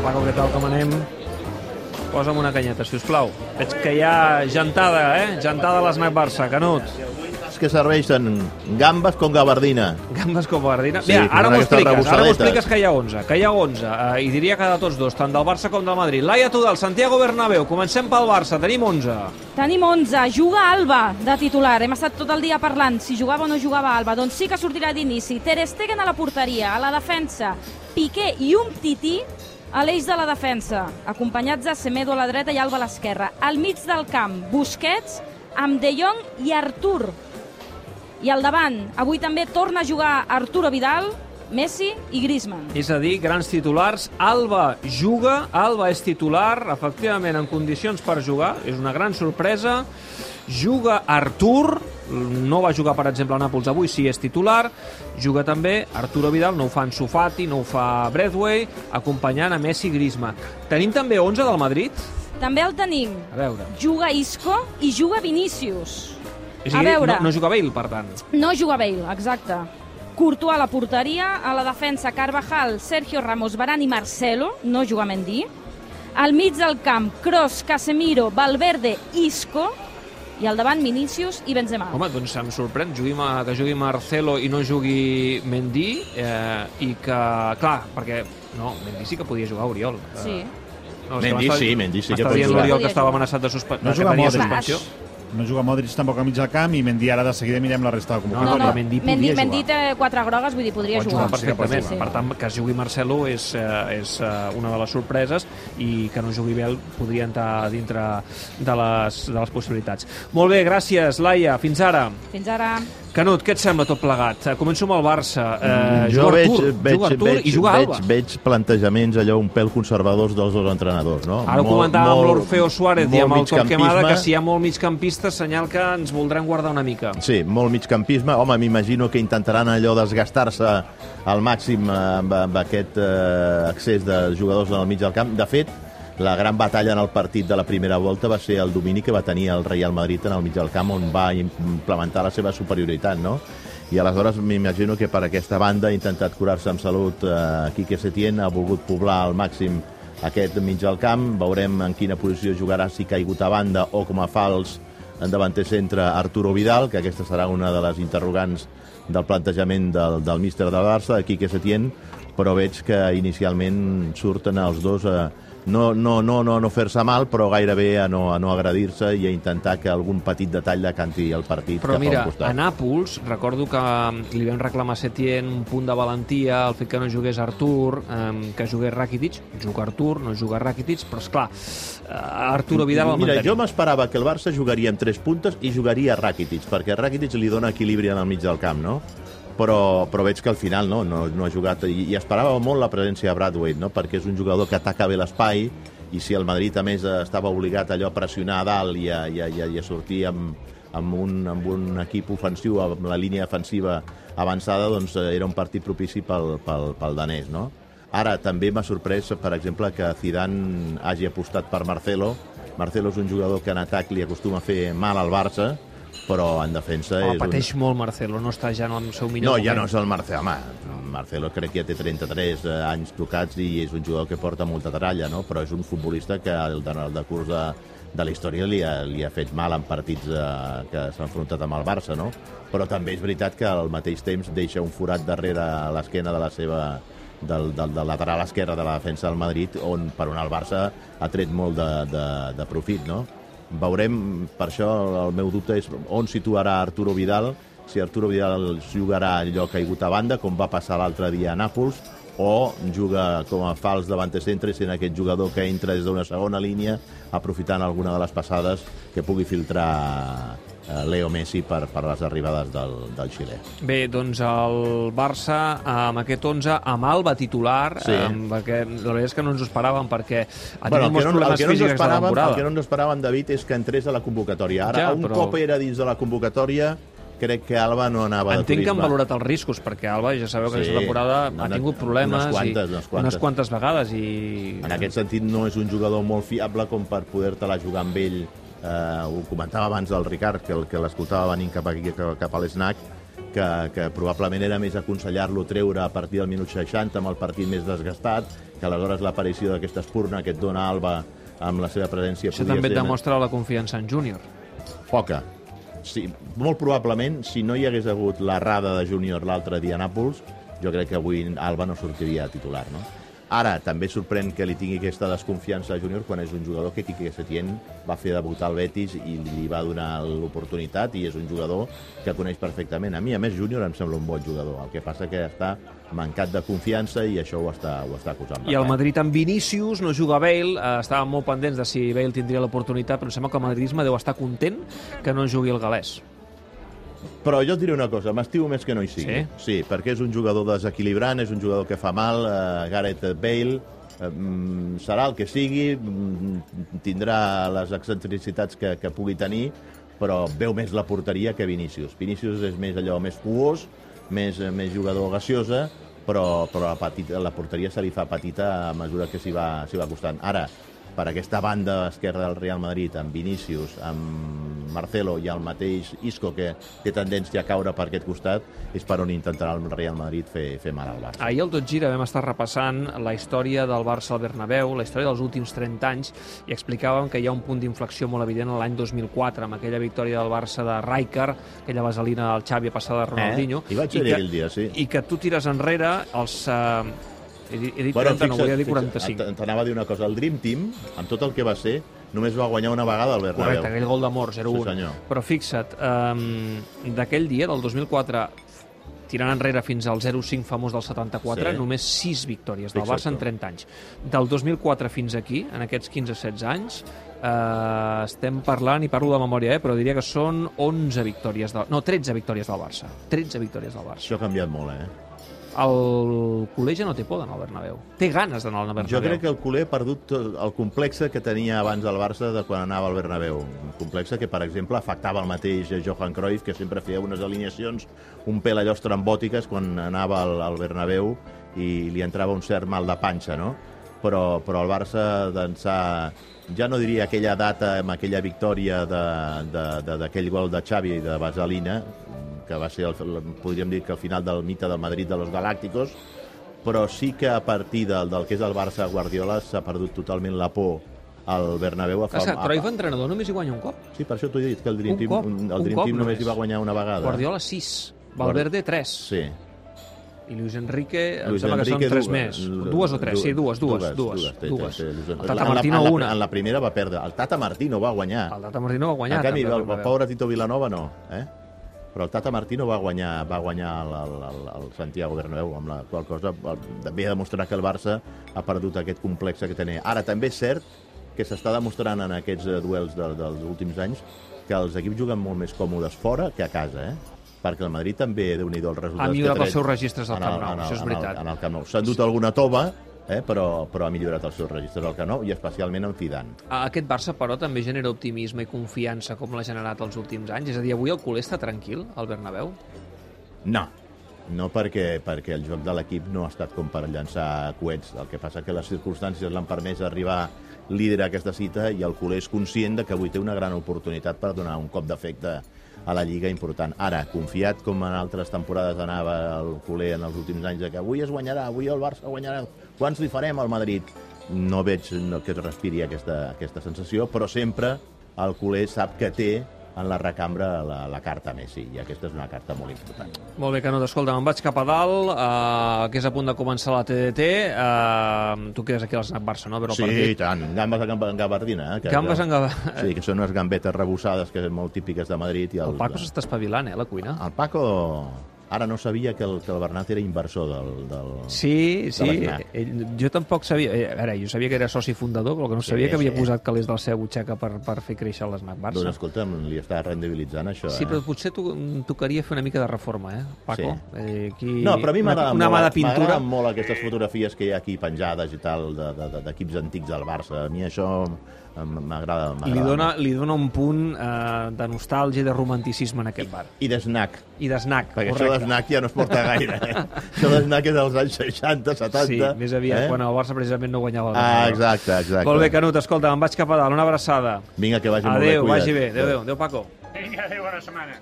Hola, Paco, què tal, com anem? Posa'm una canyeta, si us plau. Veig que hi ha gentada, eh? Gentada a l'Snac Barça, Canut. És que serveixen gambes com gabardina. Gambes com gardina. Sí, Mira, ara m'ho expliques, ara m'ho expliques que hi ha 11, que hi ha 11, eh, i diria que de tots dos, tant del Barça com del Madrid. Laia Tudal, Santiago Bernabéu, comencem pel Barça, tenim 11. Tenim 11. Juga Alba de titular. Hem estat tot el dia parlant si jugava o no jugava Alba. Doncs sí que sortirà d'inici. Ter Stegen a la porteria, a la defensa, Piqué i un tití a l'eix de la defensa, acompanyats de Semedo a la dreta i Alba a l'esquerra. Al mig del camp, Busquets, amb De Jong i Artur. I al davant, avui també torna a jugar Arturo Vidal, Messi i Griezmann. És a dir, grans titulars. Alba juga, Alba és titular, efectivament en condicions per jugar, és una gran sorpresa. Juga Artur, no va jugar, per exemple, a Nàpols avui, sí és titular. Juga també Arturo Vidal, no ho fa en Sufati, no ho fa Breathway, acompanyant a Messi i Griezmann. Tenim també 11 del Madrid? També el tenim. A veure. Juga Isco i juga Vinícius. És A dir, veure. no, no juga Bale, per tant. No juga Bale, exacte. Courtois a la porteria, a la defensa Carvajal, Sergio Ramos, Varane i Marcelo, no juga Mendy. Al mig del camp, Kroos, Casemiro, Valverde, Isco, i al davant Vinícius i Benzema. Home, doncs em sorprèn jugui, que jugui Marcelo i no jugui Mendy eh, i que, clar, perquè no, Mendy sí que podia jugar Oriol. Sí. Eh, no, és que Mendy sí, Mendy sí que pot dient jugar. l'Oriol Podia que estava amenaçat de, suspe No juga Modric. suspensió. No juga Modric tampoc al mig del camp i Mendy ara de seguida mirem la resta de No, No, convocatòria. no, però Mendy Mendy, Mendy té quatre grogues, vull dir, podria Pot jugar. jugar perfectament. Sí, sí. Per tant, que jugui Marcelo és, eh, és eh, una de les sorpreses i que no jugui Bel podria entrar dintre de les, de les possibilitats. Molt bé, gràcies, Laia. Fins ara. Fins ara. Canut, què et sembla tot plegat? Eh, Començo amb el Barça. Eh, jo juga veig, Artur, veig, Artur veig, i juga veig, veig plantejaments allò un pèl conservadors dels dos entrenadors. No? Ara ho Molt- comentàvem amb l'Orfeo Suárez i amb el Torquemada que si hi ha molt migcampista senyal que ens voldran guardar una mica. Sí, molt migcampisme. Home, m'imagino que intentaran allò desgastar-se al màxim amb, amb aquest eh, accés de jugadors al mig del camp. De fet, la gran batalla en el partit de la primera volta va ser el domini que va tenir el Real Madrid en el mig del camp on va implementar la seva superioritat, no? I aleshores m'imagino que per aquesta banda ha intentat curar-se amb salut eh, Quique Setién, ha volgut poblar al màxim aquest mig del camp, veurem en quina posició jugarà, si caigut a banda o com a fals en davanter centre Arturo Vidal, que aquesta serà una de les interrogants del plantejament del, del míster del Barça, de Quique Setién, però veig que inicialment surten els dos a no, no, no, no, no fer-se mal, però gairebé a no, a no agredir-se i a intentar que algun petit detall decanti el partit Però cap mira, al a costat. Nàpols, recordo que um, li vam reclamar a Setién un punt de valentia, el fet que no jugués Artur, um, que jugués Rakitic, juga Artur, no juga Rakitic, però esclar, uh, Arturo Vidal el Mira, mantenim. jo m'esperava que el Barça jugaria amb tres puntes i jugaria Rakitic, perquè Rakitic li dona equilibri en el mig del camp, no? Però, però veig que al final no, no, no ha jugat i, i esperava molt la presència de Bradway, no? perquè és un jugador que ataca bé l'espai i si el Madrid a més estava obligat allò a pressionar a dalt i a, i a, i a, i a sortir amb, amb, un, amb un equip ofensiu, amb la línia defensiva avançada, doncs eh, era un partit propici pel, pel, pel danès, no? Ara, també m'ha sorprès, per exemple, que Zidane hagi apostat per Marcelo. Marcelo és un jugador que en atac li acostuma a fer mal al Barça, però en defensa Oh, és pateix un... molt Marcelo, no està ja en el seu millor No, moment. ja no és el Marcelo, home. Marcelo crec que ja té 33 anys tocats i és un jugador que porta molta tralla, no? però és un futbolista que el, de- el decurs de, de la història li ha, li ha fet mal en partits eh, que s'ha enfrontat amb el Barça, no? Però també és veritat que al mateix temps deixa un forat darrere l'esquena de la seva del, del, del lateral esquerre de la defensa del Madrid, on per on el Barça ha tret molt de, de, de profit, no? Veurem, per això el meu dubte és on situarà Arturo Vidal, si Arturo Vidal jugarà allò caigut a banda, com va passar l'altre dia a Nàpols, o juga com a fals davant centre, sent aquest jugador que entra des d'una segona línia, aprofitant alguna de les passades que pugui filtrar Leo Messi per, per les arribades del, del Xile. Bé, doncs el Barça amb aquest 11, amb Alba titular, Sí. amb aquest, la veritat és que no ens ho esperàvem perquè ha tingut Bueno, molts no, problemes no físics de esperàvem, el temporada. que no ens esperàvem, David, és que entrés a la convocatòria. Ara, Ja, un però- cop era dins de la convocatòria, crec que Alba no anava de Entenc que han turisme. valorat els riscos, perquè Alba, ja sabeu que Sí, aquesta temporada no, ha no, tingut problemes unes quantes, i unes quantes. unes quantes vegades i... En aquest sentit, no és un jugador molt fiable com per poder-te-la jugar amb ell. Eh, ho comentava abans el Ricard, que, que l'escoltava venint cap, aquí, cap, a l'SNAC, que, que probablement era més aconsellar-lo treure a partir del minut 60 amb el partit més desgastat que aleshores l'aparició d'aquesta espurna que et dona Alba amb la seva presència Això també et demostra la confiança en Júnior. poca. Sí, molt probablement, si no hi hagués hagut l'errada de Júnior l'altre dia a Nàpols, jo crec que avui Alba no sortiria titular, no? Ara, també sorprèn que li tingui aquesta desconfiança a Júnior quan és un jugador que Quique Setién va fer debutar al Betis i li va donar l'oportunitat i és un jugador que coneix perfectament. A mi, a més, Júnior em sembla un bon jugador. El que passa que està mancat de confiança i això ho està, ho està acusant. I el Madrid amb Vinícius, no juga Bale, eh, estaven molt pendents de si Bale tindria l'oportunitat, però em sembla que el madridisme deu estar content que no jugui el galès. Però jo et diré una cosa, m'estimo més que no hi sigui. Sí? Sí, perquè és un jugador desequilibrant, és un jugador que fa mal, eh, Gareth Bale, eh, mm, serà el que sigui, mm, tindrà les excentricitats que, que pugui tenir, però veu més la porteria que Vinícius. Vinícius és més allò, més fuós, més, eh, més jugador gaseosa, però, però la, petita, la porteria se li fa petita a mesura que s'hi va, va costant. Ara, per aquesta banda esquerra del Real Madrid, amb Vinícius, amb Marcelo i el mateix Isco, que té tendència a caure per aquest costat, és per on intentarà el Real Madrid fer, fer mal al Barça. Ahir al Tot Gira vam estar repassant la història del Barça al Bernabéu, la història dels últims 30 anys, i explicàvem que hi ha un punt d'inflexió molt evident l'any 2004, amb aquella victòria del Barça de Rijkaard, aquella vaselina del Xavi passada de Ronaldinho. Eh? Hi vaig ser que, aquell dia, sí. I que tu tires enrere els... Eh, he, dit- he dit 30, no, volia dir 45. T'anava a dir una cosa. El Dream Team, amb tot el que va ser, només va guanyar una vegada al Bernabéu. Correcte, aquell gol d'amor, 0-1. Sí, senyor. Però fixa't, um, d'aquell dia, del 2004, tirant enrere fins al 0-5 famós del 74, Sí. només 6 victòries del. Barça en 30 anys. Del 2004 fins aquí, en aquests 15-16 anys, eh, estem parlant, i parlo de memòria, eh, però diria que són 11 victòries del... No, 13 victòries del Barça. 13 victòries del Barça. Això ha canviat molt, eh? El culer ja no té por d'anar al Bernabéu. Té ganes d'anar al Bernabéu. Jo crec que el culer ha perdut el complexe que tenia abans del Barça de quan anava al Bernabéu. Un complexe que, per exemple, afectava el mateix Johan Cruyff, que sempre feia unes alineacions un pèl allò estrambòtiques quan anava al, al Bernabéu i li entrava un cert mal de panxa, no? Però, però el Barça d'ençà ja no diria aquella data amb aquella victòria d'aquell gol de Xavi de Vaselina, que va ser, el, podríem dir que al final del mite del Madrid de los Galácticos, però sí que a partir del, del que és el Barça Guardiola s'ha perdut totalment la por al Bernabéu. A Clar, és que a- Cruyff, entrenador, només hi guanya un cop. Sí, per això t'ho he dit, que el Dream Un Team, cop, el un Dream cop Team només només. hi va guanyar una vegada. Guardiola 6, Valverde 3, Sí. i Luis Enrique, em Luis sembla que Enrique, són 3 dues. més. Du- Dues o 3, sí, dues, dues, dues, dues. té, dues. té, té, Luis El. Tata En la- Martino en la, una. En la primera va perdre. El Tata Martino va guanyar. El Tata Martino va guanyar. en canvi, el, el Bernabéu. pobre Tito Vilanova no, eh? Però el Tata Martino va guanyar, va guanyar el, el, el, el Santiago Bernabéu, amb la qual cosa el- ve a demostrar que el Barça ha perdut aquest complexe que tenia. Ara, també és cert que s'està demostrant en aquests eh, duels de, dels últims anys que els equips juguen molt més còmodes fora que a casa, eh? perquè el Madrid també, déu nhi els resultats Ha millorat els seus registres en Camp Nou, això és en el- veritat. En el Camp Nou. S'ha endut alguna tova, eh? però, però ha millorat els seus registres al Nou i especialment en Zidane. Aquest Barça, però, també genera optimisme i confiança com l'ha generat els últims anys. És a dir, avui el culer està tranquil, al Bernabéu? No, no perquè, perquè el joc de l'equip no ha estat com per llançar coets. El que passa que les circumstàncies l'han permès arribar líder a aquesta cita i el culer és conscient de que avui té una gran oportunitat per donar un cop d'efecte a la Lliga important. Ara, confiat com en altres temporades anava el culer en els últims anys de que avui es guanyarà, avui el Barça guanyarà, quants li farem al Madrid? No veig no, que es respiri aquesta, aquesta sensació, però sempre el culer sap que té en la recambra la, la carta Messi, i aquesta és una carta molt important. Molt bé, Canut, escolta, me'n vaig cap a dalt, eh, que és a punt de començar la TDT. Eh, tu quedes aquí al Snack Barça, no? A veure el Sí, i tant. Gambes en gabardina. Eh? Que Gambes en gaba- Sí, que són unes gambetes rebossades que són molt típiques de Madrid. I el, El Paco s'està espavilant, eh, a la cuina. El Paco... Ara no sabia que el, que el Bernat era inversor del... del... Sí, sí. l'Snac. Ell, jo tampoc sabia... eh, A veure, jo sabia que era soci fundador, però que no Sí, sabia que havia sí. posat calés de la seva butxaca per, per fer créixer l'Snac Barça. Doncs escolta'm, li està rendibilitzant això, Sí, eh? però potser to tocaria fer una mica de reforma, eh, Paco? Sí. Eh, aquí... No, però a mi una, m'agrada una de molt, pintura. m'agraden molt aquestes fotografies que hi ha aquí penjades i tal, de- de- de- d'equips antics del Barça. A mi això m'agrada. I li dona, li dona un punt eh, de nostàlgia i de romanticisme en aquest bar. I d'snack, I d'snac, perquè això correcte. d'snack ja no es porta gaire. Eh? això d'snack és dels anys 60, 70. Sí, més aviat, eh? quan el Barça precisament no guanyava el Ah, exacte, exacte. Molt bé, Canut, escolta, me'n vaig cap a dalt, una abraçada. Vinga, que vagi molt bé. Adéu, vagi bé. Adéu, adéu, adéu, Paco. Vinga, adéu, bona setmana.